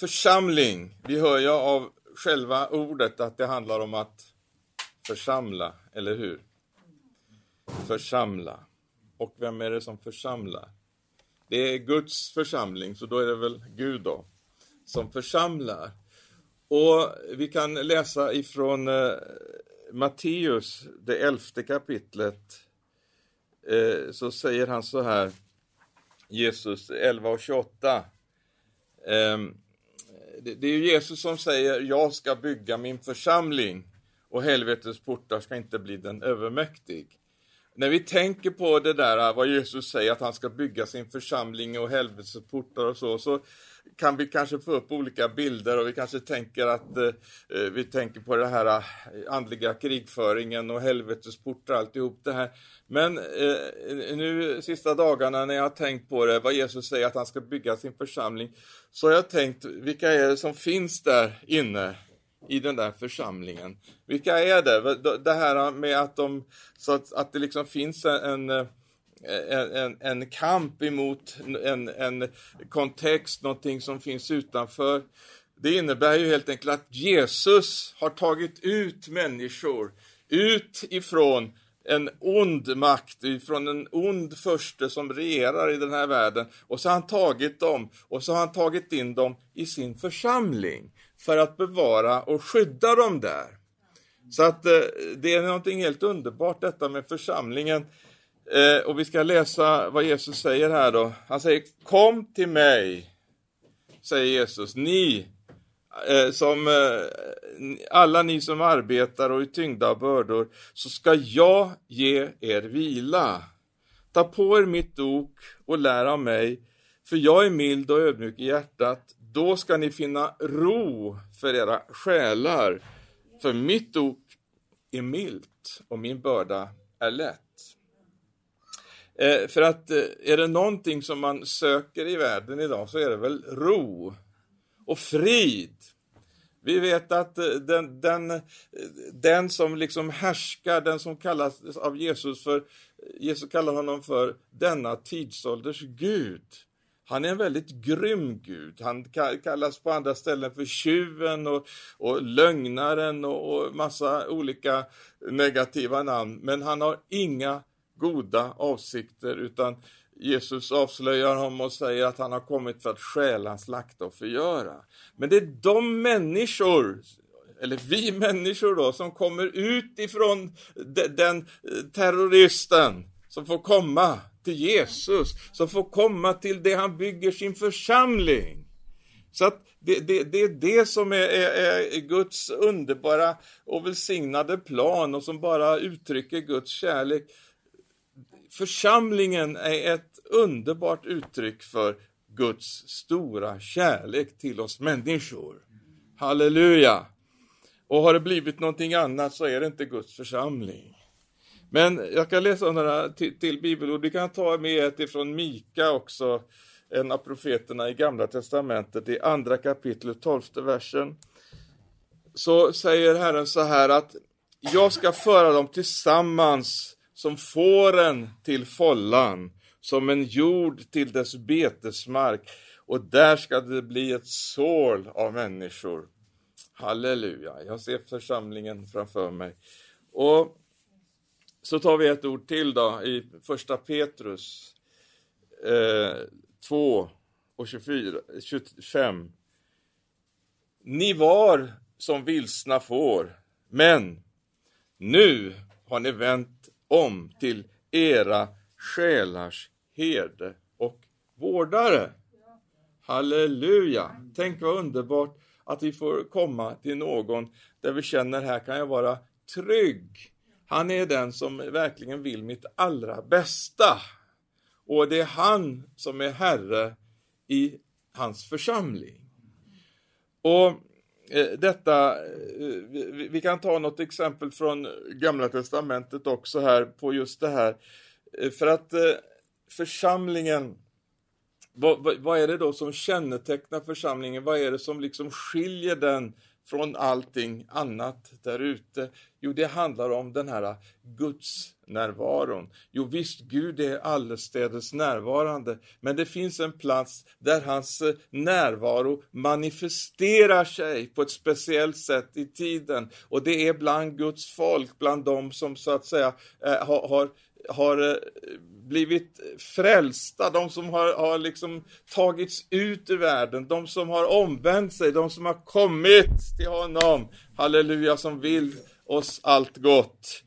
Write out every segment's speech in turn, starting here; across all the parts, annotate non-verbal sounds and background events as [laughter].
Församling. Vi hör ju av själva ordet att det handlar om att församla, eller hur? Församla. Och vem är det som församlar? Det är Guds församling, så då är det väl Gud då, som församlar. Och vi kan läsa ifrån eh, Matteus, det elfte kapitlet, eh, så säger han så här, Jesus 11 och 28. Eh, det, det är ju Jesus som säger, jag ska bygga min församling och helvetets portar ska inte bli den övermäktig. När vi tänker på det där, vad Jesus säger, att han ska bygga sin församling och helvetets portar och så, så kan vi kanske få upp olika bilder och vi kanske tänker att eh, eh vi tänker på den här eh, andliga krigföringen och helvetets portar, alltihop det här. Men eh, nu sista dagarna när jag har tänkt på det, vad Jesus säger att han ska bygga sin församling, så har jag tänkt, vilka är det som finns där inne? i den där församlingen. Vilka är det? Det här med att, de, så att, att det liksom finns en, en en, en kamp emot en, en kontext, någonting som finns utanför. Det innebär ju helt enkelt att Jesus har tagit ut människor ut ifrån en ond makt, ifrån en ond förste som regerar i den här världen. Och så har han tagit dem och så har han tagit in dem i sin församling för att bevara och skydda dem där. Så att eh, det är någonting helt underbart detta med församlingen. Eh, och vi ska läsa vad Jesus säger här då. Han säger Kom till mig, säger Jesus, ni eh, som eh, alla ni som arbetar och är tyngda av bördor, så ska jag ge er vila. Ta på er mitt ok och lär av mig, för jag är mild och ödmjuk i hjärtat. Då ska ni finna ro för era själar, för mitt ok är milt och min börda är lätt. Eh, för att eh, är det någonting som man söker i världen idag så är det väl ro och frid. Vi vet att eh, den, den, eh, den som liksom härskar, den som kallas av Jesus för, Jesus kallar honom för denna tidsålders Gud. Han är en väldigt grym Gud. Han kallas på andra ställen för tjuven och, och lögnaren och, och massa olika negativa namn. Men han har inga goda avsikter utan Jesus avslöjar honom och säger att han har kommit för att stjäla, slakta och förgöra. Men det är de människor, eller vi människor då, som kommer ut ifrån den eh, terroristen som får komma till Jesus, som får komma till det han bygger sin församling. Så att det, det, det är det som är, är, är, Guds underbara och välsignade plan och som bara uttrycker Guds kärlek. Församlingen är ett underbart uttryck för Guds stora kärlek till oss människor. Halleluja! Och har det blivit någonting annat så är det inte Guds församling. Men jag kan läsa några till, till bibelord. Vi kan ta med ett ifrån Mika också, en av profeterna i Gamla Testamentet, i andra kapitlet, tolfte versen. Så säger Herren så här att jag ska föra dem tillsammans som fåren till follan, som en jord till dess betesmark, och där ska det bli ett sål av människor. Halleluja, jag ser församlingen framför mig. Och så tar vi ett ord till då i första Petrus eh, 2 och 24, 25. Ni var som vilsna får, men nu har ni vänt om till era själars herde och vårdare. Halleluja! Tänk vad underbart att vi får komma till någon där vi känner här kan jag vara trygg. Han är den som verkligen vill mitt allra bästa. Och det är han som är Herre i hans församling. Och Eh, detta, eh, vi kan ta något exempel från Gamla Testamentet också här på just det här. Eh, för att församlingen, vad, vad, är det då som kännetecknar församlingen? Vad är det som liksom skiljer den från allting annat där ute? Jo, det handlar om den här Guds närvaron? Jo visst, Gud är allestädes närvarande, men det finns en plats där hans eh, närvaro manifesterar sig på ett speciellt sätt i tiden och det är bland Guds folk, bland dem som så att säga eh, har, har har eh, blivit frälsta, de som har, har liksom tagits ut ur världen, de som har omvänt sig, de som har kommit till honom, halleluja, som vill oss allt gott.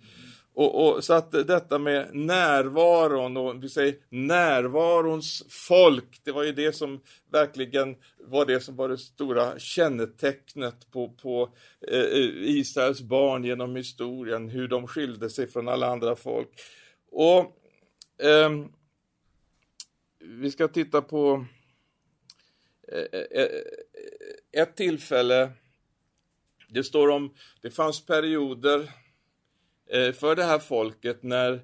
Och, och, så att detta med närvaron och vi säger närvarons folk, det var ju det som verkligen var det som var det stora kännetecknet på, på eh, eh Israels barn genom historien, hur de skilde sig från alla andra folk. Och eh, vi ska titta på eh, eh, eh, ett tillfälle. Det står om, det fanns perioder Eh, för det här folket när,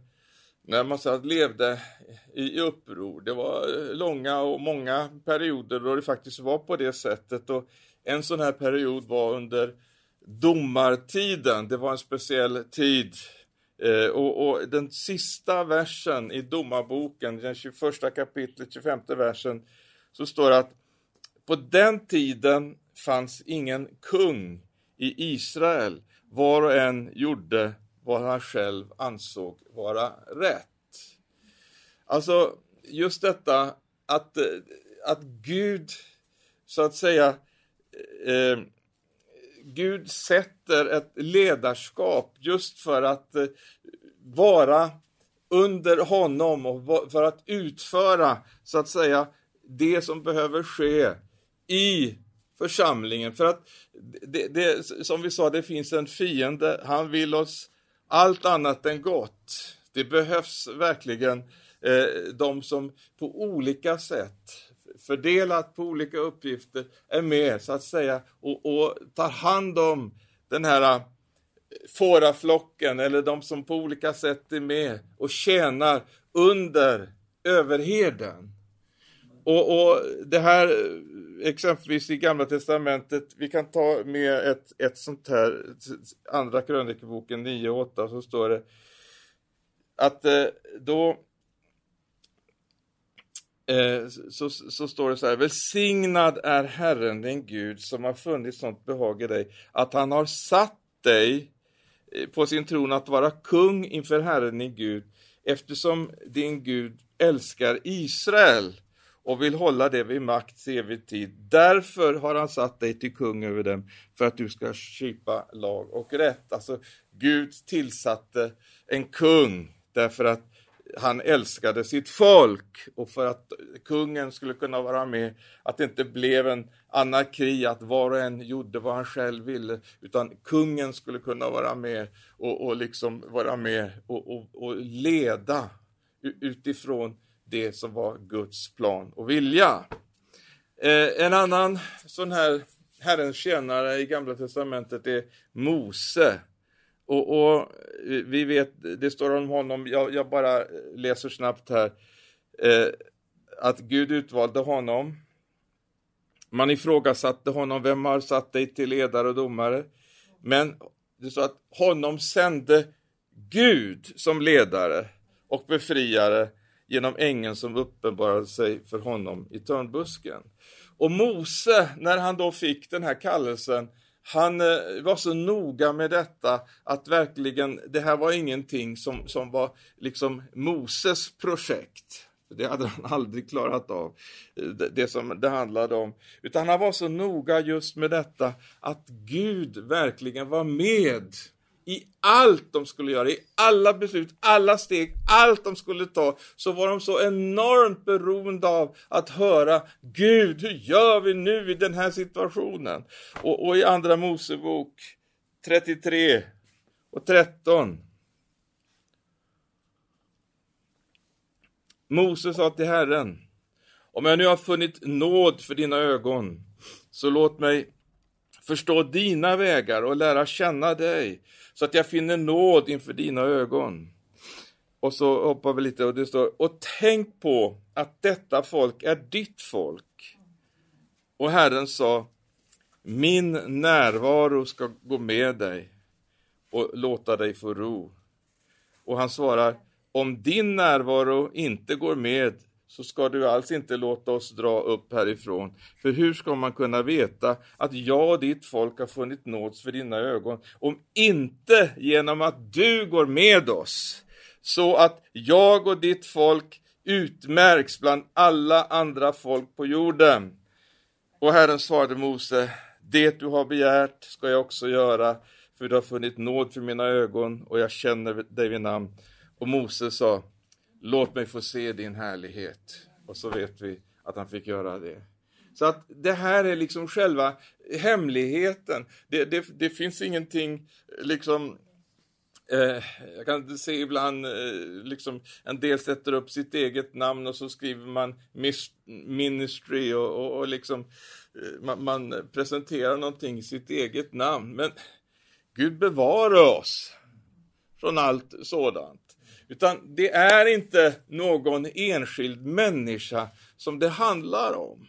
när man så levde i uppror. Det var eh, långa och många perioder då det faktiskt var på det sättet. Och en sån här period var under domartiden. Det var en speciell tid Eh, och, och, den sista versen i domarboken, den 21 kapitlet, 25 versen, så står det att på den tiden fanns ingen kung i Israel. Var och en gjorde vad han själv ansåg vara rätt. Alltså, just detta att, eh, att Gud, så att säga, eh, Gud sätter ett ledarskap just för att eh, vara under honom och för att utföra, så att säga, det som behöver ske i församlingen. För att, det, det, som vi sa, det finns en fiende. Han vill oss allt annat än gott. Det behövs verkligen eh, de som på olika sätt fördelat på olika uppgifter, är med så att säga och, och tar hand om den här eh, fåraflocken eller de som på olika sätt är med och tjänar under överheden. Och, och det här eh, exempelvis i Gamla Testamentet, vi kan ta med ett, ett sånt här, andra krönikeboken 9 och 8 så står det att eh, då eh, så, så står det så här, välsignad är Herren din Gud som har funnit sånt behag i dig, att han har satt dig på sin tron att vara kung inför Herren din Gud, eftersom din Gud älskar Israel och vill hålla det vid makt evig tid. Därför har han satt dig till kung över dem, för att du ska skipa lag och rätt. Alltså, Gud tillsatte en kung därför att han älskade sitt folk och för att kungen skulle kunna vara med, att det inte blev en anarki, att var och en gjorde vad han själv ville, utan kungen skulle kunna vara med och, och liksom vara med och, och, och leda utifrån det som var Guds plan och vilja. Eh, en annan sån här Herrens tjänare i Gamla Testamentet är Mose. Och, och, eh, vi vet, det står om honom, jag, jag bara läser snabbt här, eh, att Gud utvalde honom. Man ifrågasatte honom, vem har satt dig till ledare och domare? Men det står att honom sände Gud som ledare och befriare genom ängeln som uppenbarade sig för honom i törnbusken. Och Mose, när han då fick den här kallelsen, han eh, var så noga med detta att verkligen, det här var ingenting som, som var liksom Moses projekt. Det hade han [laughs] aldrig klarat av, eh, det som det handlade om. Utan han var så noga just med detta att Gud verkligen var med i allt de skulle göra, i alla beslut, alla steg, allt de skulle ta, så var de så enormt beroende av att höra Gud, hur gör vi nu i den här situationen? Och, och i Andra Mosebok 33 och 13 Mose sa till Herren, om jag nu har funnit nåd för dina ögon, så låt mig förstå dina vägar och lära känna dig, så att jag finner nåd inför dina ögon. Och så hoppar vi lite och det står, och tänk på att detta folk är ditt folk. Och Herren sa, min närvaro ska gå med dig och låta dig få ro. Och han svarar, om din närvaro inte går med så ska du alls inte låta oss dra upp härifrån. För hur ska man kunna veta att jag och ditt folk har funnit nåds för dina ögon om inte genom att du går med oss, så att jag och ditt folk utmärks bland alla andra folk på jorden. Och Herren svarade Mose, det du har begärt ska jag också göra, för du har funnit nåd för mina ögon och jag känner dig vid namn. Och Mose sa, låt mig få se din härlighet. Och så vet vi att han fick göra det. Så att det här är liksom själva hemligheten. Det, det, det finns ingenting liksom Eh, jag kan se ibland, eh, liksom, en del sätter upp sitt eget namn och så skriver man ministry och, och, och liksom, eh, man, man, presenterar någonting i sitt eget namn. Men Gud bevara oss från allt sådant. Utan det är inte någon enskild människa som det handlar om.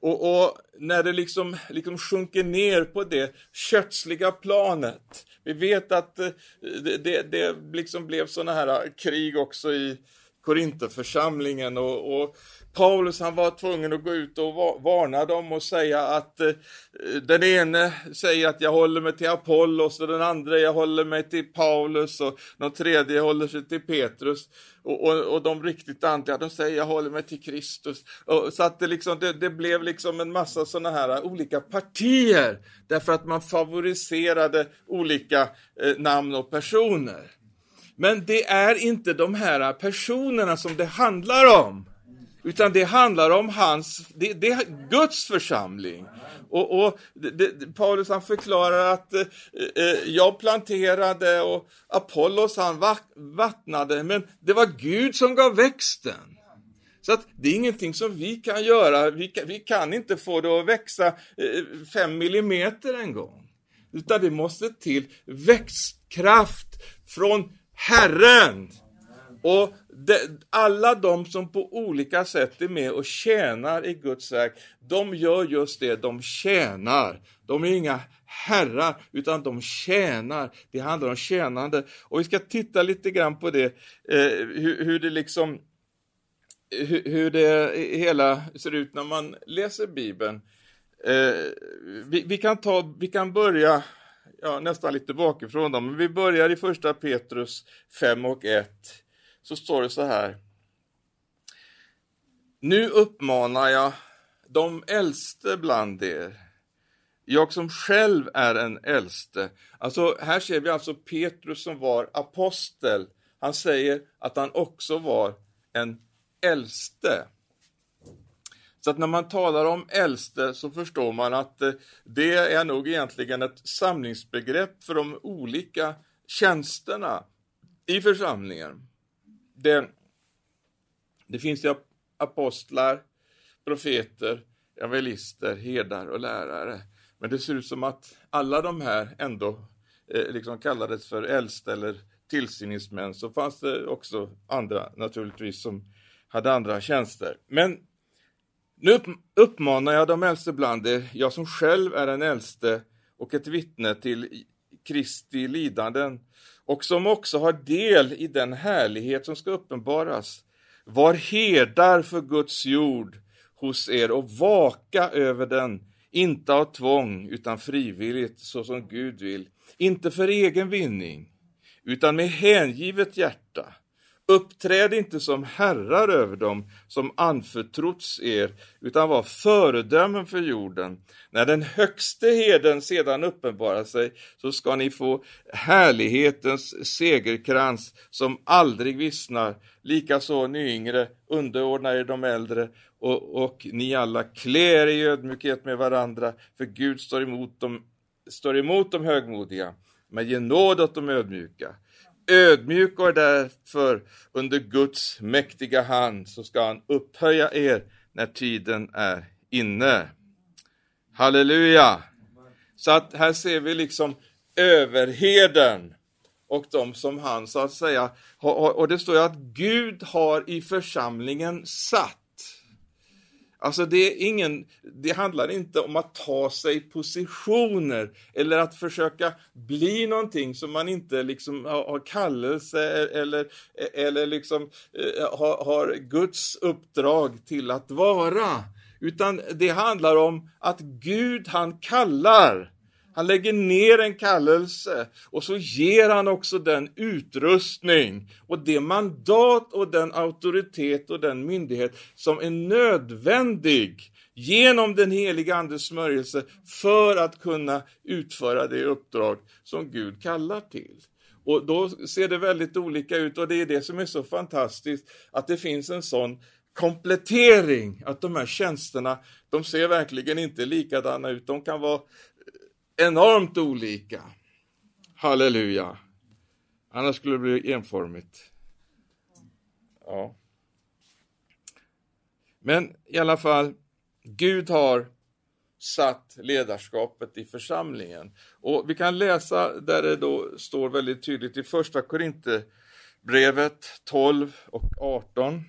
Och, och, när det liksom, liksom sjunker ner på det kötsliga planet. Vi vet att eh, det, det, det liksom blev sådana här krig också i Korintheförsamlingen och, och Paulus han var tvungen att gå ut och varna dem och säga att eh, den ene säger att jag håller mig till Apollos och den andra jag håller mig till Paulus och den tredje håller sig till Petrus och, och, och de riktigt andliga de säger jag håller mig till Kristus. Och, så att det, liksom, det, det blev liksom en massa sådana här olika partier därför att man favoriserade olika eh, namn och personer. Men det är inte de här personerna som det handlar om. Utan det handlar om hans, det, det är Guds församling. Och, och det, Paulus han förklarar att eh, eh, jag planterade och Apollos han vattnade, men det var Gud som gav växten. Så att det är ingenting som vi kan göra, vi kan, vi kan inte få det att växa eh, fem millimeter en gång. Utan det måste till växtkraft från Herren. Och de, alla de som på olika sätt är med och tjänar i Guds verk, de gör just det, de tjänar. De är inga herrar, utan de tjänar. Det handlar om tjänande. Och vi ska titta lite grann på det, eh, hur, hur, det liksom hur, hur, det hela ser ut när man läser Bibeln. Eh, vi, vi, kan ta, vi kan börja ja, nästan lite bakifrån, då, men vi börjar i första Petrus 5 och 1 så står det så här. Nu uppmanar jag de äldste bland er, jag som själv är en äldste. Alltså, här ser vi alltså Petrus som var apostel. Han säger att han också var en äldste. Så att när man talar om äldste så förstår man att eh, det är nog egentligen ett samlingsbegrepp för de olika tjänsterna i församlingen det, det finns ju apostlar, profeter, evangelister, herdar och lärare. Men det ser ut som att alla de här ändå eh, liksom kallades för äldste eller tillsyningsmän. Så fanns det också andra naturligtvis som hade andra tjänster. Men nu uppmanar jag de äldste bland er, jag som själv är den äldste och ett vittne till Kristi lidanden och som också har del i den härlighet som ska uppenbaras. Var herdar för Guds jord hos er och vaka över den, inte av tvång utan frivilligt så som Gud vill, inte för egen vinning utan med hängivet hjärta Uppträd inte som herrar över dem som anförtrotts er, utan var föredömen för jorden. När den högste heden sedan uppenbarar sig, så ska ni få härlighetens segerkrans som aldrig vissnar. Likaså ni yngre, underordna er de äldre, och, och ni alla klär i ödmjukhet med varandra, för Gud står emot dem, står emot de högmodiga, men ge nåd åt de ödmjuka. Ödmjuka er därför under Guds mäktiga hand, så ska han upphöja er när tiden är inne. Halleluja! Så att här ser vi liksom överheden och de som han så att säga, och det står ju att Gud har i församlingen satt. Alltså det, är ingen, det handlar inte om att ta sig positioner eller att försöka bli någonting som man inte liksom har kallelse eller, eller liksom eh, har, har Guds uppdrag till att vara. Utan det handlar om att Gud han kallar. Han lägger ner en kallelse och så ger han också den utrustning och det mandat och den auktoritet och den myndighet som är nödvändig genom den heliga Andes smörjelse för att kunna utföra det uppdrag som Gud kallar till. Och då ser det väldigt olika ut och det är det som är så fantastiskt att det finns en sån komplettering, att de här tjänsterna, de ser verkligen inte likadana ut. De kan vara enormt olika. Halleluja. Annars skulle det bli enformigt. Ja. Men i alla fall, Gud har satt ledarskapet i församlingen. Och vi kan läsa där det då står väldigt tydligt i första Korinthierbrevet 12 och 18.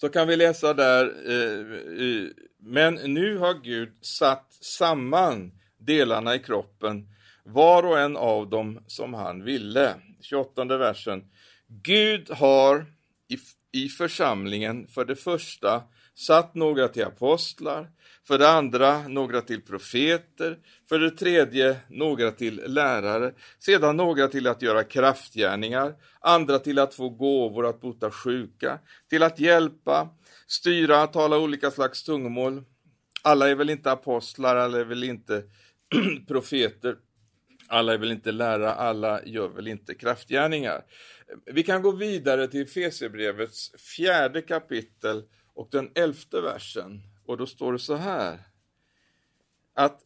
Så kan vi läsa där, eh, men nu har Gud satt samman delarna i kroppen, var och en av dem som han ville. 28 versen. Gud har i, i församlingen för det första satt några till apostlar, för det andra några till profeter, för det tredje några till lärare, sedan några till att göra kraftgärningar, andra till att få gåvor att bota sjuka, till att hjälpa, styra, tala olika slags tungomål. Alla är väl inte apostlar, alla är väl inte [clears throat] profeter, alla är väl inte lärare, alla gör väl inte kraftgärningar. Vi kan gå vidare till Fesebrevets fjärde kapitel och den elfte versen. Och då står det så här. Att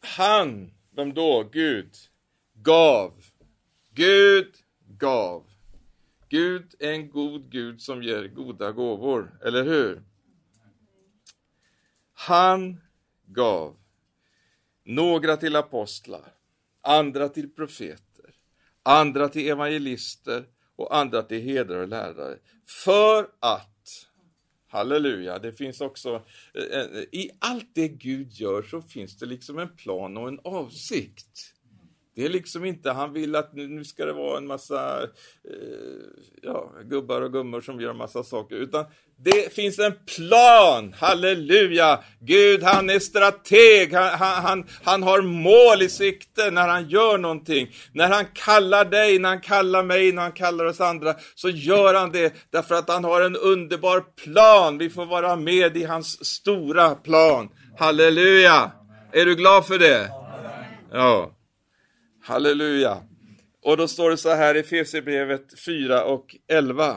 han, vem då? Gud, gav. Gud gav. Gud är en god Gud som ger goda gåvor, eller hur? Han gav några till apostlar, andra till profeter, andra till evangelister och andra till hedrar och lärare. För att Halleluja, det finns också, eh, eh, i allt det Gud gör så finns det liksom en plan och en avsikt. Det är liksom inte, han vill att nu, ska det vara en massa eh, ja, gubbar och gummor som gör en massa saker, utan det finns en plan, halleluja! Gud han är strateg, han, han, han har mål i sikte när han gör någonting. När han kallar dig, när han kallar mig, när han kallar oss andra, så gör han det därför att han har en underbar plan. Vi får vara med i hans stora plan. Halleluja! Är du glad för det? Ja. Halleluja. Och då står det så här i Efesierbrevet 4 och 11.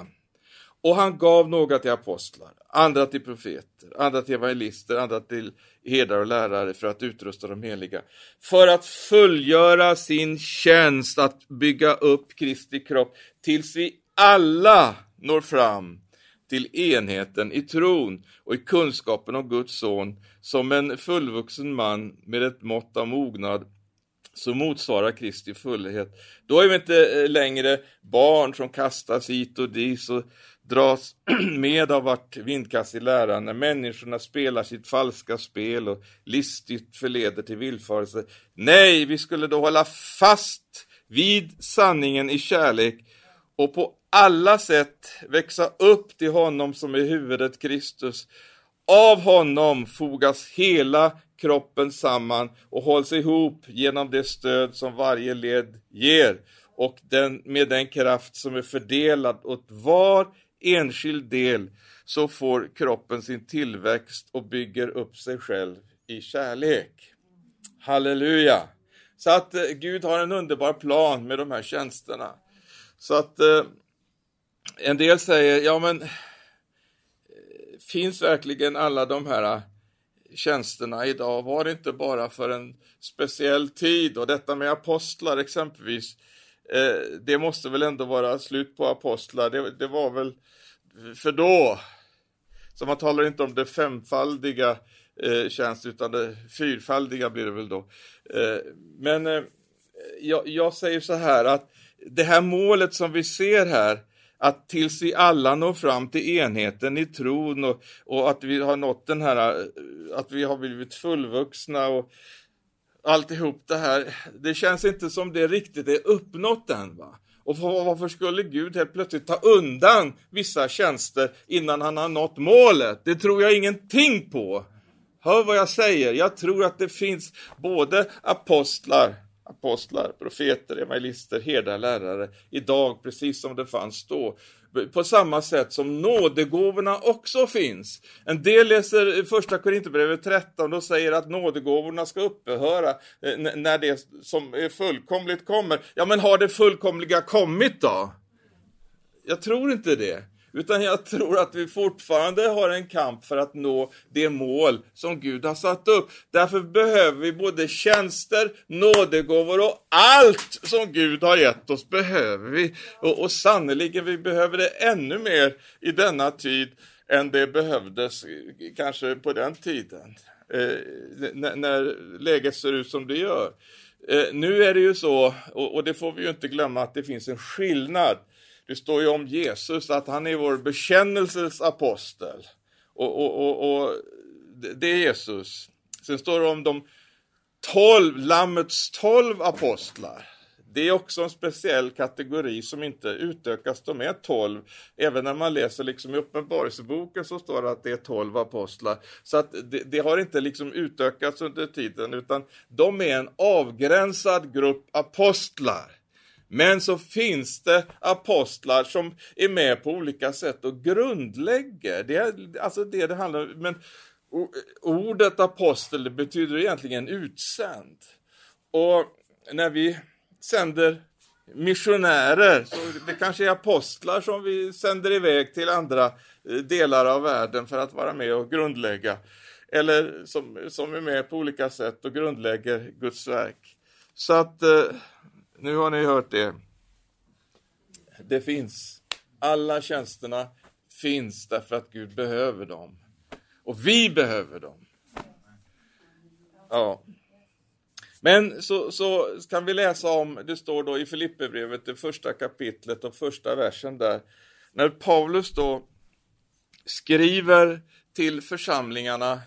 Och han gav några till apostlar, andra till profeter, andra till evangelister, andra till herdar och lärare för att utrusta de heliga. För att fullgöra sin tjänst att bygga upp Kristi kropp tills vi alla når fram till enheten i tron och i kunskapen om Guds son som en fullvuxen man med ett mått av mognad som motsvarar Kristi fullhet. Då är vi inte eh, längre barn som kastas hit och dit och dras [clears throat] med av vart vindkast i läran när människorna spelar sitt falska spel och listigt förleder till villfarelse. Nej, vi skulle då hålla fast vid sanningen i kärlek och på alla sätt växa upp till honom som är huvudet Kristus. Av honom fogas hela kroppen samman och hålls ihop genom det stöd som varje led ger och den, med den kraft som är fördelad åt var enskild del så får kroppen sin tillväxt och bygger upp sig själv i kärlek. Halleluja! Så att eh, Gud har en underbar plan med de här tjänsterna. Så att eh, en del säger, ja men eh, finns verkligen alla de här eh, tjänsterna idag? Var det inte bara för en speciell tid? Och detta med apostlar exempelvis, eh, det måste väl ändå vara slut på apostlar. Det, det var väl för då, så man talar inte om det femfaldiga eh, tjänst, utan det fyrfaldiga blir det väl då. Eh, men eh, jag, jag säger så här att det här målet som vi ser här, att tills vi alla når fram till enheten i tron och, och, att vi har nått den här, eh, att vi har blivit fullvuxna och alltihop det här, det känns inte som det riktigt är uppnått än. Va? Och varför skulle Gud helt plötsligt ta undan vissa tjänster innan han har nått målet? Det tror jag ingenting på. Hör vad jag säger, jag tror att det finns både apostlar apostlar, profeter, evangelister, herdar, lärare idag precis som det fanns då. På samma sätt som nådegåvorna också finns. En del läser första Korinthierbrevet 13 och säger att nådegåvorna ska upphöra eh, när det som är fullkomligt kommer. Ja, men har det fullkomliga kommit då? Jag tror inte det. Utan jag tror att vi fortfarande har en kamp för att nå det mål som Gud har satt upp. Därför behöver vi både tjänster, nådegåvor och allt som Gud har gett oss behöver vi. Och, och sannerligen, vi behöver det ännu mer i denna tid än det behövdes kanske på den tiden. Eh, när, när läget ser ut som det gör. Eh, nu är det ju så, och, och det får vi ju inte glömma, att det finns en skillnad det står ju om Jesus att han är vår bekännelses apostel. Och, och, och, och det är Jesus. Sen står det om de tolv, Lammets tolv apostlar. Det är också en speciell kategori som inte utökas, de är tolv. Även när man läser liksom i Uppenbarelseboken så står det att det är tolv apostlar. Så att det, det, har inte liksom utökats under tiden, utan de är en avgränsad grupp apostlar. Men så finns det apostlar som är med på olika sätt och grundlägger. Det är alltså det det handlar om. Men ordet apostel betyder egentligen utsänd. Och när vi sänder missionärer, så det kanske är apostlar som vi sänder iväg till andra eh, delar av världen för att vara med och grundlägga. Eller som, som är med på olika sätt och grundlägger Guds verk. Så att eh, nu har ni hört det. Det finns. Alla tjänsterna finns därför att Gud behöver dem. Och vi behöver dem. Ja. Men så, så kan vi läsa om, det står då i Filipperbrevet, det första kapitlet och första versen där, när Paulus då skriver till församlingarna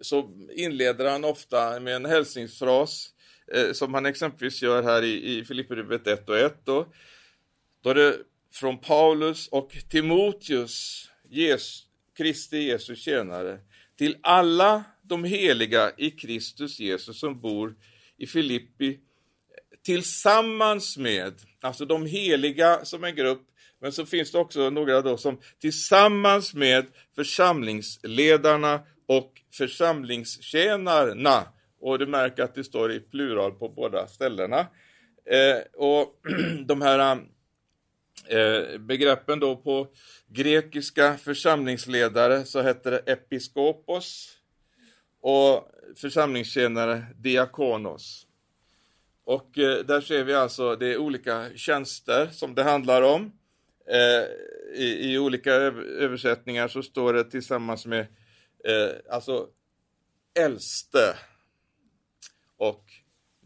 så inleder han ofta med en hälsningsfras eh, som han exempelvis gör här i, i Filipperbrevet 1 och 1 då. Då är det från Paulus och Timoteus, Jesus, Kristi Jesus tjänare, till alla de heliga i Kristus Jesus som bor i Filippi tillsammans med, alltså de heliga som en grupp, men så finns det också några då som tillsammans med församlingsledarna och församlingstjänarna och du märker att det står i plural på båda ställena. Eh, och [clears throat] de här eh, begreppen då på grekiska församlingsledare så heter det episkopos och församlingstjänare diakonos. Och eh, där ser vi alltså, det är olika tjänster som det handlar om. Eh, i, I olika översättningar så står det tillsammans med eh, alltså äldste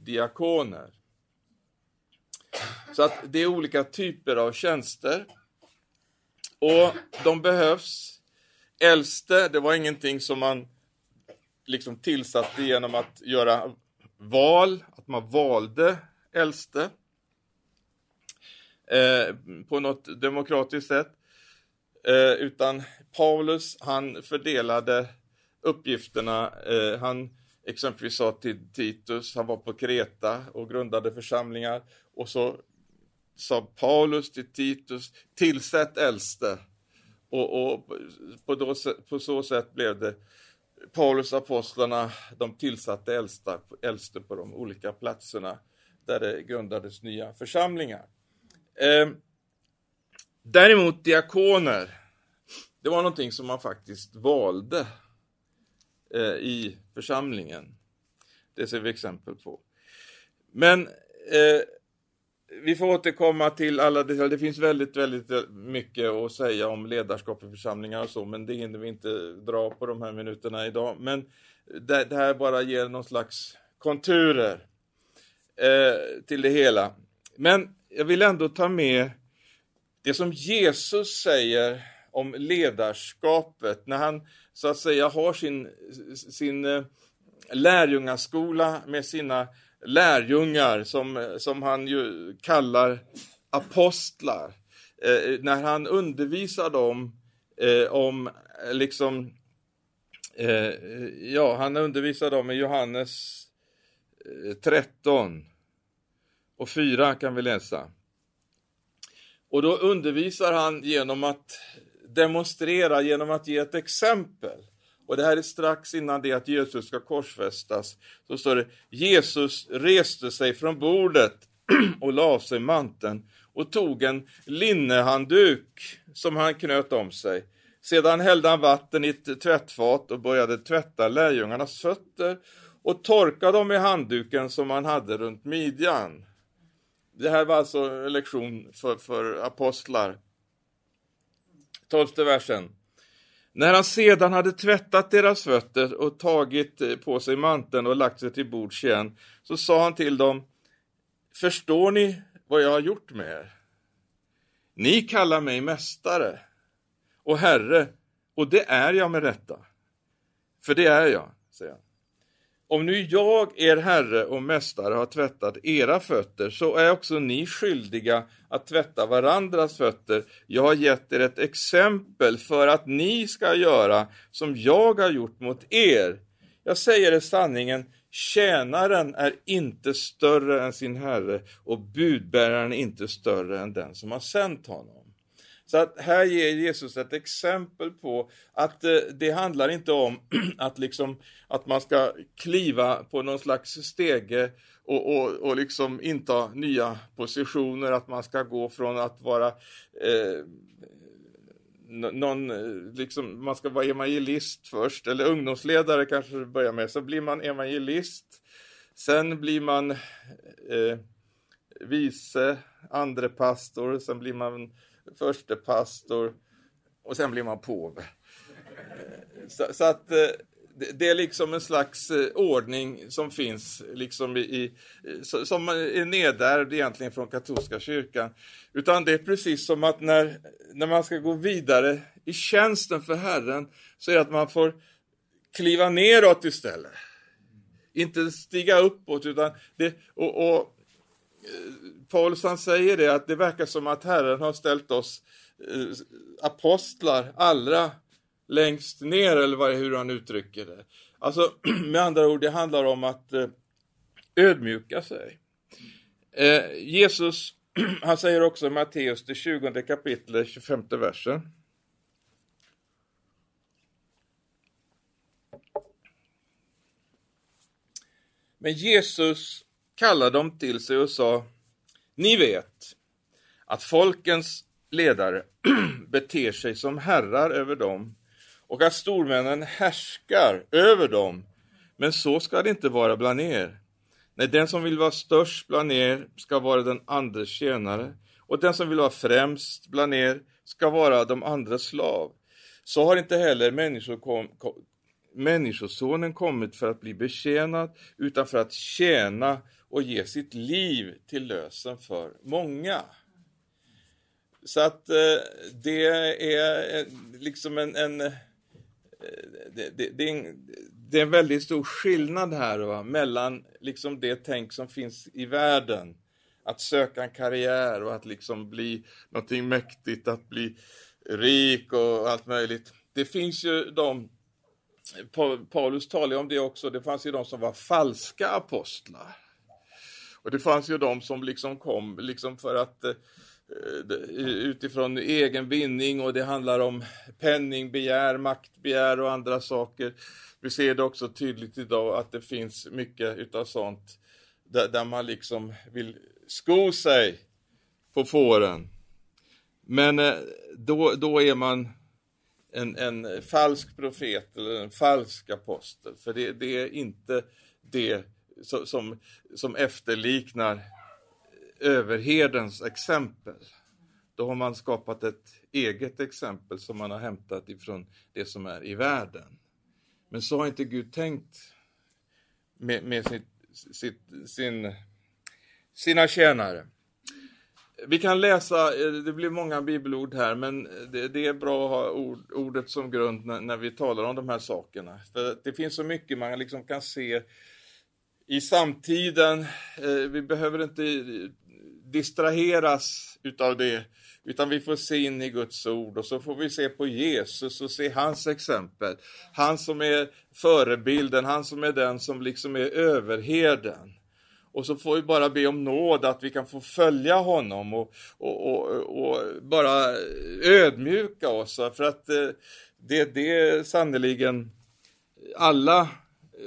diakoner. Så att det är olika typer av tjänster. Och de behövs. Äldste, det var ingenting som man liksom tillsatte genom att göra val, att man valde äldste eh, på något demokratiskt sätt. Eh, utan Paulus, han fördelade uppgifterna, eh, han exempelvis sa till Titus, han var på Kreta och grundade församlingar och så sa Paulus till Titus, tillsätt äldste. Och, och på, då, på, så sätt blev det Paulus apostlarna, de tillsatte äldsta, äldste på de olika platserna där det grundades nya församlingar. Eh, däremot diakoner, det var någonting som man faktiskt valde eh, i församlingen. Det ser vi exempel på. Men eh, vi får återkomma till alla detaljer. Det finns väldigt, väldigt mycket att säga om ledarskap i församlingar och så, men det hinner vi inte dra på de här minuterna idag. Men det, det här bara ger någon slags konturer. eh, till det hela. Men jag vill ändå ta med det som Jesus säger om ledarskapet när han så att säga har sin, sin eh, lärjungaskola med sina lärjungar som, som han ju kallar apostlar. Eh, när han undervisar dem eh, om liksom eh, ja, han undervisar dem i Johannes eh, 13 och 4 kan vi läsa. Och då undervisar han genom att demonstrera, genom att ge ett exempel. Och det här är strax innan det att Jesus ska korsfästas. Så står det, Jesus reste sig från bordet [clears throat] och la av sig manteln och tog en linnehandduk som han knöt om sig. Sedan hällde han vatten i ett tvättfat och började tvätta lärjungarnas fötter och torka dem i handduken som han hade runt midjan. Det här var alltså en lektion för, för apostlar. Tolfte versen. När han sedan hade tvättat deras fötter och tagit eh, på sig manteln och lagt sig till bords igen, så sa han till dem, förstår ni vad jag har gjort med er? Ni kallar mig mästare och herre, och det är jag med rätta. För det är jag, säger han. Om nu jag, er herre och mästare, har tvättat era fötter, så är också ni skyldiga att tvätta varandras fötter. Jag har gett er ett exempel för att ni ska göra som jag har gjort mot er. Jag säger er sanningen, tjänaren är inte större än sin herre och budbäraren inte större än den som har sänt honom. Så att här ger Jesus ett exempel på att eh, det handlar inte om [clears throat] att, liksom, att man ska kliva på någon slags stege och, och, och liksom inta nya positioner, att man ska gå från att vara eh, någon, eh, liksom, man ska vara evangelist först, eller ungdomsledare kanske det börjar med, så blir man evangelist, sen blir man eh, vice, andrepastor, sen blir man Förstepastor och sen blir man påve. Eh, så, så, att eh, det är liksom en slags eh, ordning som finns liksom i, som är nedärvd egentligen från katolska kyrkan. Utan det är precis som att när, när man ska gå vidare i tjänsten för Herren så är det att man får kliva neråt istället. Inte stiga uppåt utan det, och, och Eh, Paulus han säger det att det verkar som att Herren har ställt oss eh, apostlar allra längst ner eller vad, hur han uttrycker det. Alltså [clears throat] med andra ord, det handlar om att eh, ödmjuka sig. Eh, Jesus, [clears throat] han säger också i Matteus, det 20 kapitlet, 25 versen. Men Jesus kallade dem till sig och sa Ni vet att folkens ledare [clears throat] beter sig som herrar över dem och att stormännen härskar över dem. Men så ska det inte vara bland er. Nej, den som vill vara störst bland er ska vara den andres tjänare och den som vill vara främst bland er ska vara de andras slav. Så har inte heller människokom, kom, Människosonen kommit för att bli betjänad utan för att tjäna och ge sitt liv till lösen för många. Så att eh, det är eh, liksom en, en eh, det, det, det, är en, det är en väldigt stor skillnad här va? mellan liksom det tänk som finns i världen. Att söka en karriär och att liksom bli någonting mäktigt, att bli rik och allt möjligt. Det finns ju de Paulus talar om det också, det fanns ju de som var falska apostlar. Och det fanns ju de som liksom kom liksom för att eh, utifrån egen vinning och det handlar om penningbegär, maktbegär och andra saker. Vi ser det också tydligt idag att det finns mycket utav sånt där, där man liksom vill sko sig på fåren. Men eh, då, då är man en, en falsk profet eller en falsk apostel. För det, det är inte det som, som efterliknar överherdens exempel. Då har man skapat ett eget exempel som man har hämtat ifrån det som är i världen. Men så har inte Gud tänkt med, med sitt, sitt, sin sina tjänare. Vi kan läsa, eh, det blir många bibelord här, men det, det är bra att ha ord, ordet som grund när, när, vi talar om de här sakerna. För det finns så mycket man liksom kan se i samtiden. Eh, vi behöver inte distraheras utav det, utan vi får se in i Guds ord och så får vi se på Jesus och se hans exempel. Han som är förebilden, han som är den som liksom är överherden. Och så får vi bara be om nåd att vi kan få följa honom och, och, och, och bara ödmjuka oss. För att det det, det är alla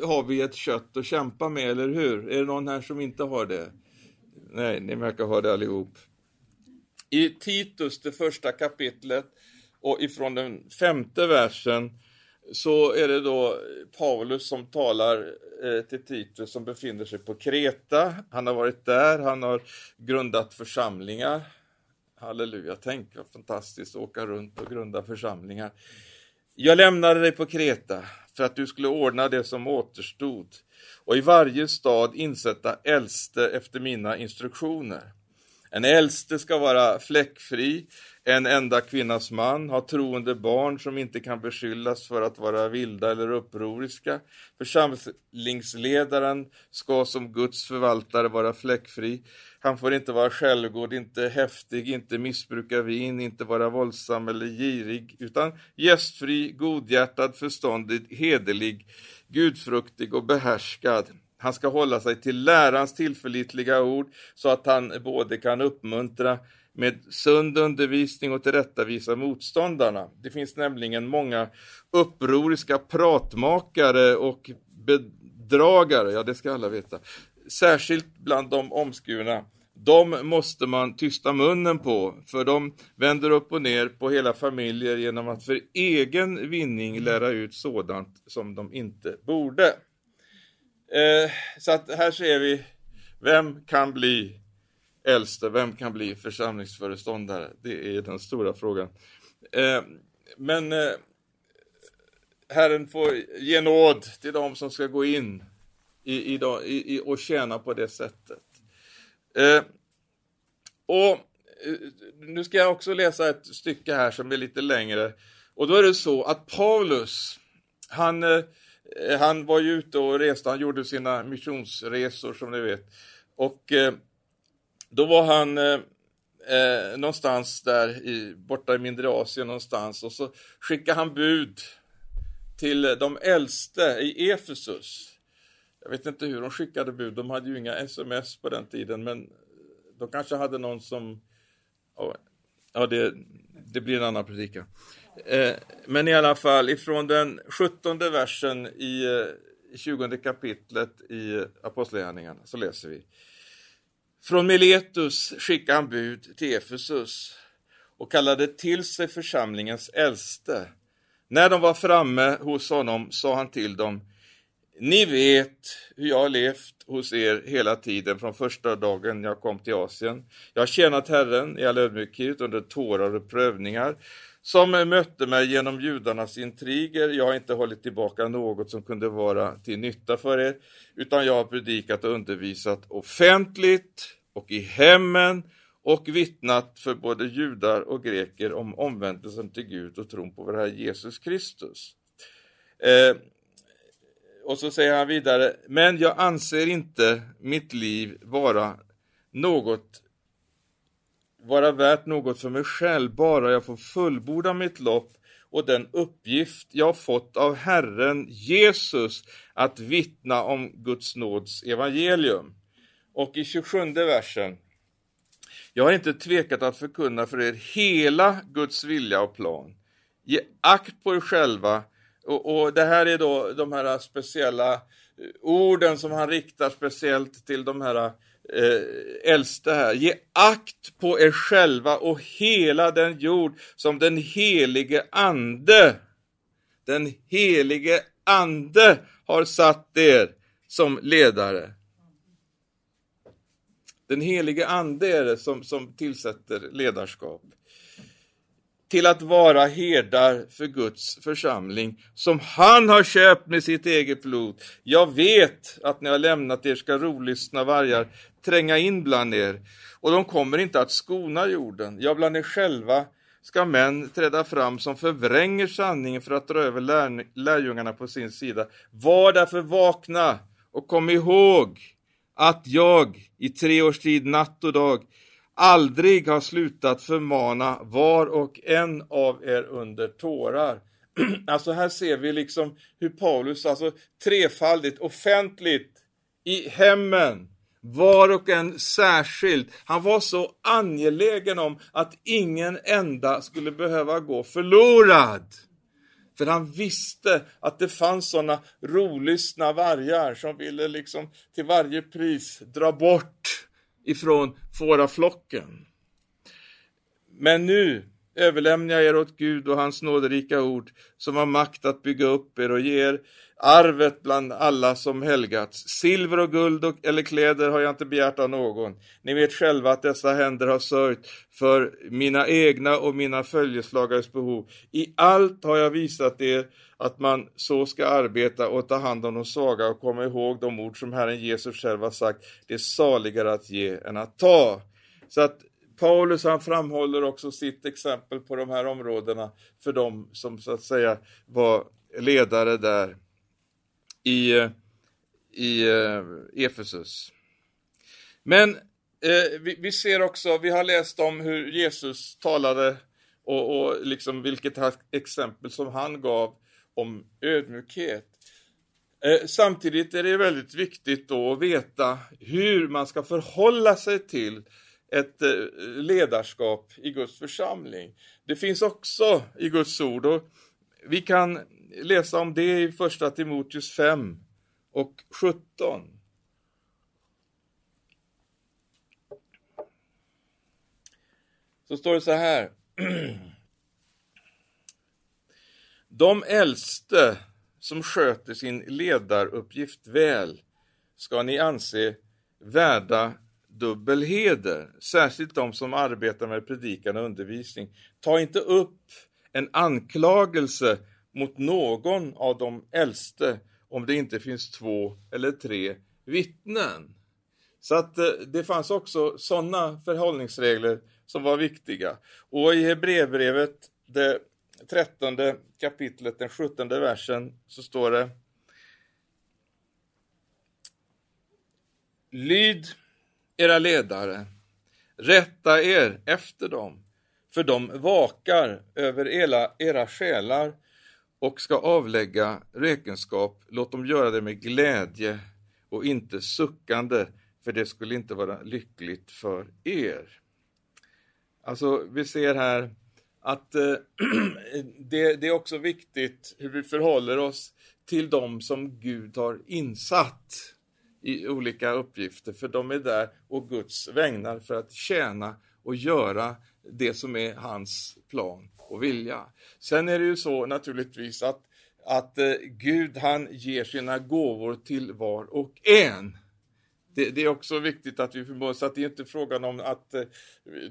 har vi ett kött att kämpa med, eller hur? Är det någon här som inte har det? Nej, ni verkar ha det allihop. I Titus, det första kapitlet, och ifrån den femte versen, så är det då Paulus som talar eh, till Titus som befinner sig på Kreta. Han har varit där, han har grundat församlingar. Halleluja, tänk vad fantastiskt att åka runt och grunda församlingar. Jag lämnade dig på Kreta för att du skulle ordna det som återstod och i varje stad insätta äldste efter mina instruktioner. En äldste ska vara fläckfri, en enda kvinnas man, ha troende barn som inte kan beskyllas för att vara vilda eller upproriska. Församlingsledaren ska som Guds förvaltare vara fläckfri. Han får inte vara självgod, inte häftig, inte missbruka vin, inte vara våldsam eller girig, utan gästfri, godhjärtad, förståndig, hederlig, gudfruktig och behärskad. Han ska hålla sig till lärans tillförlitliga ord så att han både kan uppmuntra med sund undervisning och tillrättavisa motståndarna. Det finns nämligen många upproriska pratmakare och bedragare, ja det ska alla veta, särskilt bland de omskurna. De måste man tysta munnen på, för de vänder upp och ner på hela familjer genom att för egen vinning lära ut sådant som de inte borde. Eh, så att här ser vi, vem kan bli äldste, vem kan bli församlingsföreståndare? Det är den stora frågan. Eh, men eh, Herren får ge nåd till dem som ska gå in i, i, i, och tjäna på det sättet. Eh, och eh, Nu ska jag också läsa ett stycke här som är lite längre. Och då är det så att Paulus, han eh, han var ju ute och reste, han gjorde sina missionsresor som ni vet. Och eh, då var han eh, eh, någonstans där i, borta i mindre Asien någonstans och så skickade han bud till de äldste i Efesus. Jag vet inte hur de skickade bud, de hade ju inga sms på den tiden men de kanske hade någon som, ja det, det blir en annan predikan. Eh, men i alla fall, ifrån den 17 versen i eh, 20 kapitlet i Apostlagärningarna så läser vi. Från Miletus skickade han bud till Efesus och kallade till sig församlingens äldste. När de var framme hos honom sa han till dem Ni vet hur jag har levt hos er hela tiden från första dagen jag kom till Asien. Jag har tjänat Herren i all ödmjukhet under tårar och prövningar som eh, mötte mig genom judarnas intriger. Jag har inte hållit tillbaka något som kunde vara till nytta för er, utan jag har predikat och undervisat offentligt och i hemmen och vittnat för både judar och greker om omvändelsen till Gud och tron på vår Herre Jesus Kristus. Eh, och så säger han vidare, men jag anser inte mitt liv vara något vara värt något för mig själv, bara jag får fullborda mitt lopp och den uppgift jag fått av Herren Jesus att vittna om Guds nåds evangelium. Och i 27 versen. Jag har inte tvekat att förkunna för er hela Guds vilja och plan. Ge akt på er själva och, och det här är då de här speciella orden som han riktar speciellt till de här eh, äldste här. Ge akt på er själva och hela den jord som den helige ande, den helige ande har satt er som ledare. Den helige ande är det som, som tillsätter ledarskap till att vara herdar för Guds församling som han har köpt med sitt eget blod. Jag vet att när jag lämnat er ska rovlystna vargar tränga in bland er, och de kommer inte att skona jorden. Ja, bland er själva ska män träda fram som förvränger sanningen för att dra över lär, lärjungarna på sin sida. Var därför vakna och kom ihåg att jag i tre års tid, natt och dag, aldrig har slutat förmana var och en av er under tårar. [clears throat] Alltså här ser vi liksom hur Paulus, alltså trefaldigt, offentligt, i hemmen, var och en särskilt. Han var så angelägen om att ingen enda skulle behöva gå förlorad. För han visste att det fanns sådana rolystna vargar som ville liksom till varje pris dra bort ifrån fåraflocken. Men nu överlämnar jag er åt Gud och hans nåderika ord som har makt att bygga upp er och ge er arvet bland alla som helgats. Silver och guld och, eller kläder har jag inte begärt av någon. Ni vet själva att dessa händer har sörjt för mina egna och mina följeslagares behov. I allt har jag visat er att man så ska arbeta och ta hand om de svaga och komma ihåg de ord som Herren Jesus själv har sagt. Det är saligare att ge än att ta. Så att Paulus han framhåller också sitt exempel på de här områdena för de som så att säga var ledare där i, i eh, Efesus. Men eh, vi, vi, ser också, vi har läst om hur Jesus talade och, och liksom vilket exempel som han gav om ödmjukhet. Eh, samtidigt är det väldigt viktigt då att veta hur man ska förhålla sig till ett eh, ledarskap i Guds församling. Det finns också i Guds ord och vi kan läsa om det i första Timoteus 5 och 17. Så står det så här. [clears throat] De äldste som sköter sin ledaruppgift väl ska ni anse värda dubbel heder, särskilt de som arbetar med predikan och undervisning. Ta inte upp en anklagelse mot någon av de äldste om det inte finns två eller tre vittnen. Så att eh, det fanns också sådana förhållningsregler som var viktiga. Och i Hebreerbrevet, det trettonde kapitlet, den sjuttonde versen, så står det Lyd era ledare, rätta er efter dem, för de vakar över era, era själar och ska avlägga räkenskap. Låt dem göra det med glädje och inte suckande, för det skulle inte vara lyckligt för er. Alltså, vi ser här att eh, [clears throat] det, det, är också viktigt hur vi förhåller oss till dem som Gud har insatt i olika uppgifter, för de är där och Guds vägnar för att tjäna och göra det som är hans plan och vilja. Sen är det ju så naturligtvis att, att eh, Gud han ger sina gåvor till var och en. Det, det, är också viktigt att vi förmår, så att det är inte frågan om att eh,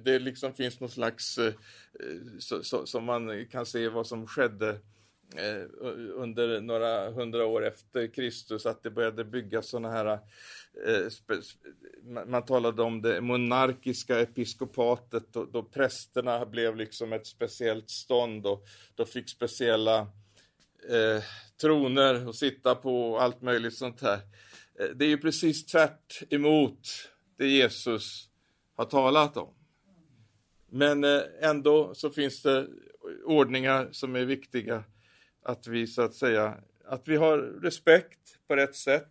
det liksom finns någon slags, eh, eh så, så, som man kan se vad som skedde Eh, Eh, under några hundra år efter Kristus att det började byggas sådana här eh, man talade om det monarkiska episkopatet då, då prästerna blev liksom ett speciellt stånd och då fick speciella eh, troner att sitta på och allt möjligt sånt här. Eh, det är ju precis tvärt emot det Jesus har talat om. Men eh, ändå så finns det ordningar som är viktiga att vi så att säga, att vi har respekt på rätt sätt.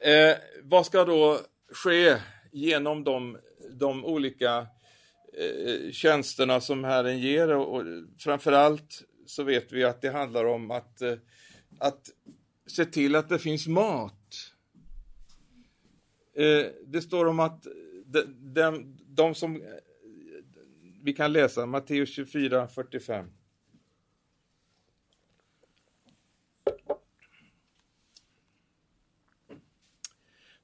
Eh, vad ska då ske genom de, de olika eh, tjänsterna som Herren ger och, och framförallt så vet vi att det handlar om att, eh, att se till att det finns mat. Eh, det står om att de, de, de som vi kan läsa Matteus 24, 45.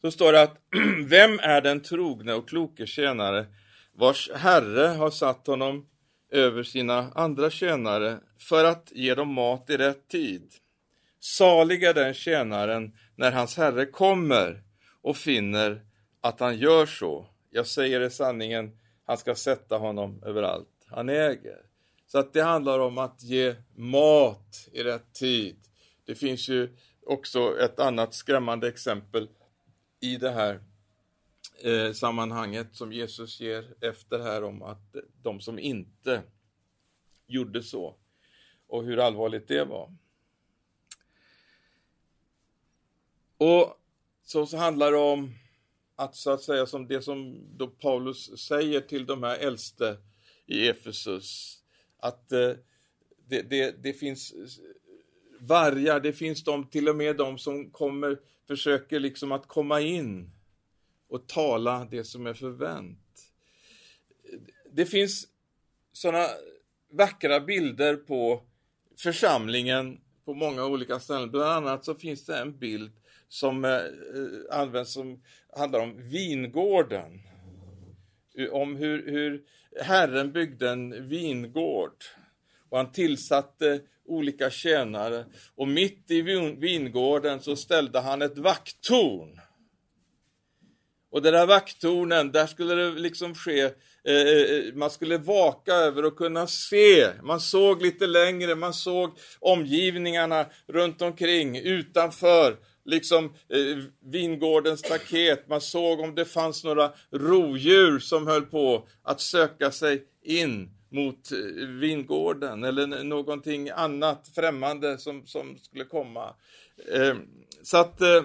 Så står det att [clears throat] vem är den trogne och kloke tjänare vars herre har satt honom över sina andra tjänare för att ge dem mat i rätt tid. Salig är den tjänaren när hans herre kommer och finner att han gör så. Jag säger det sanningen, han ska sätta honom överallt han äger. Så att det handlar om att ge mat i rätt tid. Det finns ju också ett annat skrämmande exempel i det här eh, sammanhanget som Jesus ger efter här om att de som inte gjorde så och hur allvarligt det var. Och så, så handlar det om att så att säga som det som då Paulus säger till de här äldste i Efesus, att eh, det, det, det finns vargar, det finns de, till och med de som kommer, försöker liksom att komma in och tala det som är förvänt. Det finns sådana vackra bilder på församlingen på många olika ställen. Bland annat så finns det en bild som eh, eh används som handlar om vingården. Om hur, hur Herren byggde en vingård och han tillsatte olika tjänare och mitt i vingården så ställde han ett vakttorn. Och det där vakttornen, där skulle det liksom ske, eh, eh, man skulle vaka över och kunna se. Man såg lite längre, man såg omgivningarna runt omkring, utanför liksom eh, vingårdens staket. Man såg om det fanns några rovdjur som höll på att söka sig in mot eh, vingården eller någonting annat främmande som, som skulle komma. Eh, så att eh,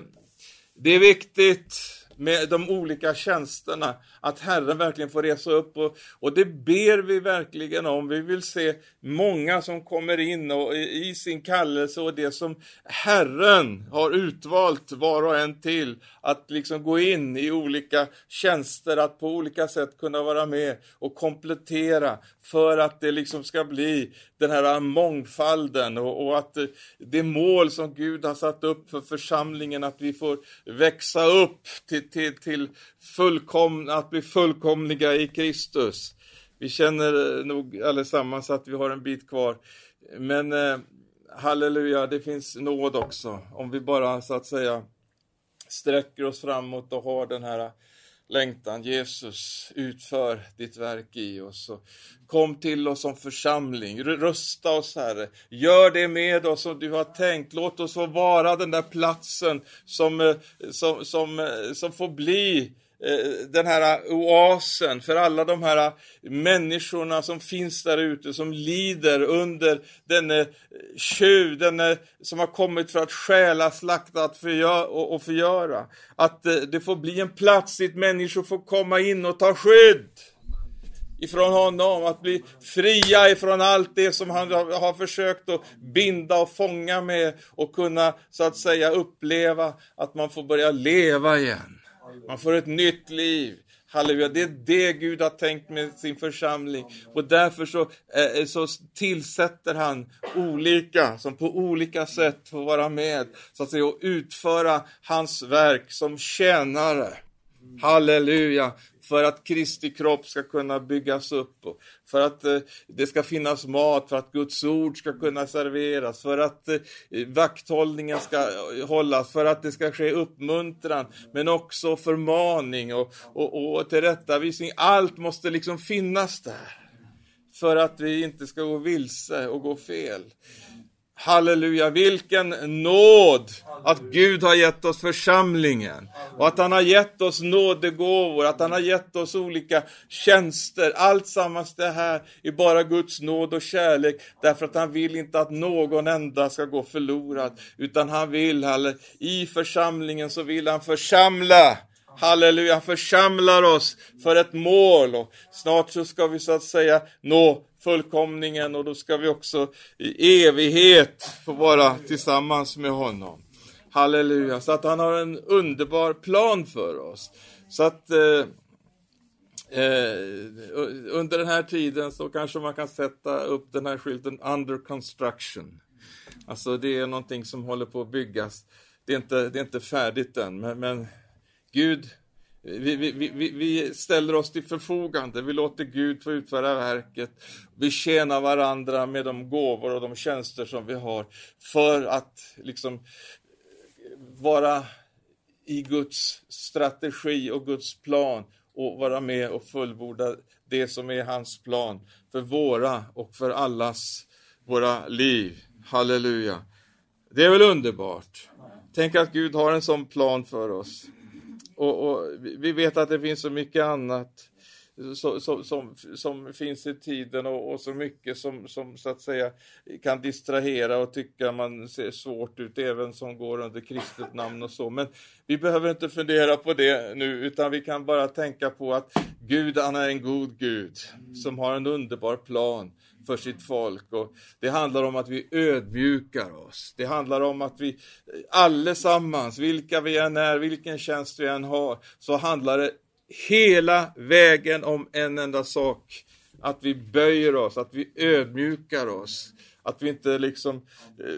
det är viktigt med de olika tjänsterna, att Herren verkligen får resa upp och, och det ber vi verkligen om. Vi vill se många som kommer in och, i sin kallelse och det som Herren har utvalt var och en till, att liksom gå in i olika tjänster, att på olika sätt kunna vara med och komplettera för att det liksom ska bli den här mångfalden och, och att det mål som Gud har satt upp för församlingen, att vi får växa upp till, till, till fullkom, att bli fullkomliga i Kristus. Vi känner eh, nog allesammans att vi har en bit kvar. Men eh, halleluja, det finns nåd också. Om vi bara så att säga sträcker oss framåt och har den här längtan. Jesus, utför ditt verk i oss. Och kom till oss som församling, rösta oss Herre. Gör det med oss som du har tänkt. Låt oss få vara den där platsen som, eh, som, som, eh, som får bli Eh, den här oasen för alla de här människorna som finns där ute som lider under denne tjuv, denne som har kommit för att stjäla, slakta och förgöra. Att eh, det får bli en plats dit människor får komma in och ta skydd ifrån honom, att bli fria ifrån allt det som han har försökt att binda och fånga med och kunna så att säga uppleva att man får börja leva igen. Man får ett nytt liv. Halleluja, det är det Gud har tänkt med sin församling. Och därför så, eh, eh, så tillsätter han olika, som på olika sätt får vara med, så att säga, och utföra hans verk som tjänare. Halleluja! För att Kristi kropp ska kunna byggas upp, och för att eh, det ska finnas mat, för att Guds ord ska kunna serveras, för att eh, vakthållningen ska eh, hållas, för att det ska ske uppmuntran, men också förmaning och, och, och tillrättavisning. Allt måste liksom finnas där för att vi inte ska gå vilse och gå fel. Halleluja, vilken nåd att Gud har gett oss församlingen och att han har gett oss nådegåvor, att han har gett oss olika tjänster. Allt sammans det här är bara Guds nåd och kärlek därför att han vill inte att någon enda ska gå förlorad utan han vill, i församlingen så vill han församla Halleluja, han församlar oss för ett mål och snart så ska vi så att säga nå fullkomningen och då ska vi också i evighet få vara tillsammans med honom. Halleluja, så att han har en underbar plan för oss. Så att eh, eh, under den här tiden så kanske man kan sätta upp den här skylten under construction. Alltså det är någonting som håller på att byggas. Det är inte, det är inte färdigt än, men, men Gud vi, vi, vi, vi, ställer oss till förfogande, vi låter Gud få utföra verket. Vi tjänar varandra med de gåvor och de tjänster som vi har för att liksom vara i Guds strategi och Guds plan och vara med och fullborda det som är hans plan för våra och för allas våra liv. Halleluja. Det är väl underbart? Tänk att Gud har en sån plan för oss. Och, och vi vet att det finns så mycket annat som, som, som, som finns i tiden och, och, så mycket som, som så att säga kan distrahera och tycka man ser svårt ut även som går under kristet namn och så. Men vi behöver inte fundera på det nu utan vi kan bara tänka på att Gud han är en god Gud som har en underbar plan för sitt folk. Och det handlar om att vi ödmjukar oss. Det handlar om att vi allesammans, vilka vi än är, vilken tjänst vi än har, så handlar det hela vägen om en enda sak. Att vi böjer oss, att vi ödmjukar oss. Att vi inte liksom eh,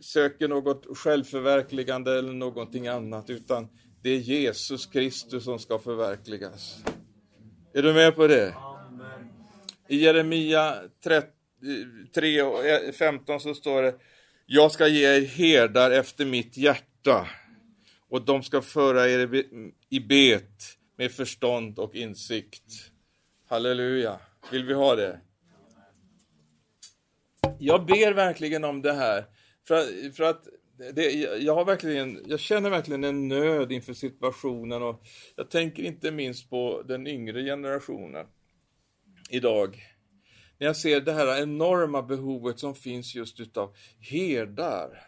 söker något självförverkligande eller någonting annat, utan det är Jesus Kristus som ska förverkligas. Är du med på det? I Jeremia 3 15 eh, så står det Jag ska ge er herdar efter mitt hjärta och de ska föra er i bet med förstånd och insikt. Halleluja. Vill vi ha det? Jag ber verkligen om det här. För, för att det, jag, har verkligen, jag känner verkligen en nöd inför situationen och jag tänker inte minst på den yngre generationen idag. När jag ser det här enorma behovet som finns just utav herdar.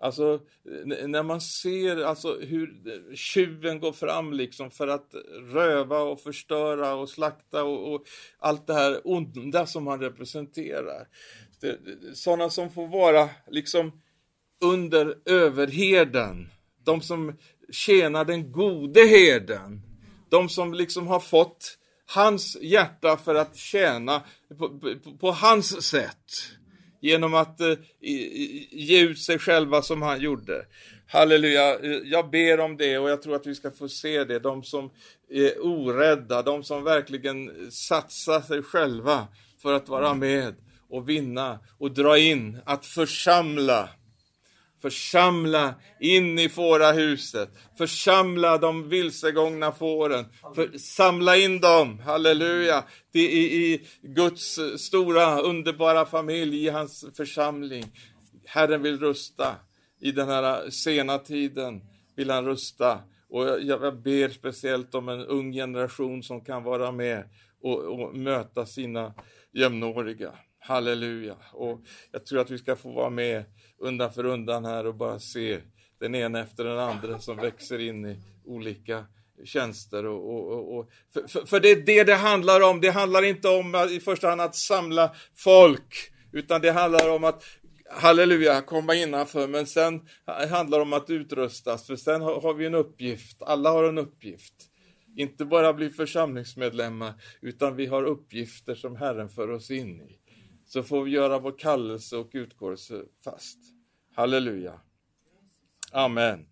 Alltså, när man ser alltså, hur tjuven går fram liksom för att röva och förstöra och slakta och, och allt det här onda som han representerar. Sådana som får vara liksom under överheden. De som tjänar den gode herden. De som liksom har fått hans hjärta för att tjäna på, på, på hans sätt genom att eh, ge ut sig själva som han gjorde. Halleluja, jag ber om det och jag tror att vi ska få se det. De som är orädda, de som verkligen satsar sig själva för att vara med och vinna och dra in, att församla Församla in i fårahuset. Församla de vilsegångna fåren. För, samla in dem, halleluja, i, i Guds stora underbara familj, i hans församling. Herren vill rusta. I den här sena tiden vill han rusta. Och jag, jag ber speciellt om en ung generation som kan vara med och, och möta sina jämnåriga. Halleluja. Och jag tror att vi ska få vara med undan för undan här och bara se den ena efter den andra som växer in i olika tjänster. Och, och, och för, för, för, det är det det handlar om. Det handlar inte om i första hand att samla folk, utan det handlar om att halleluja, komma innanför, men sen handlar det om att utrustas, för sen har, har vi en uppgift. Alla har en uppgift. Inte bara bli församlingsmedlemmar, utan vi har uppgifter som Herren för oss in i så får vi göra vår kallelse och utkårelse fast. Halleluja. Amen.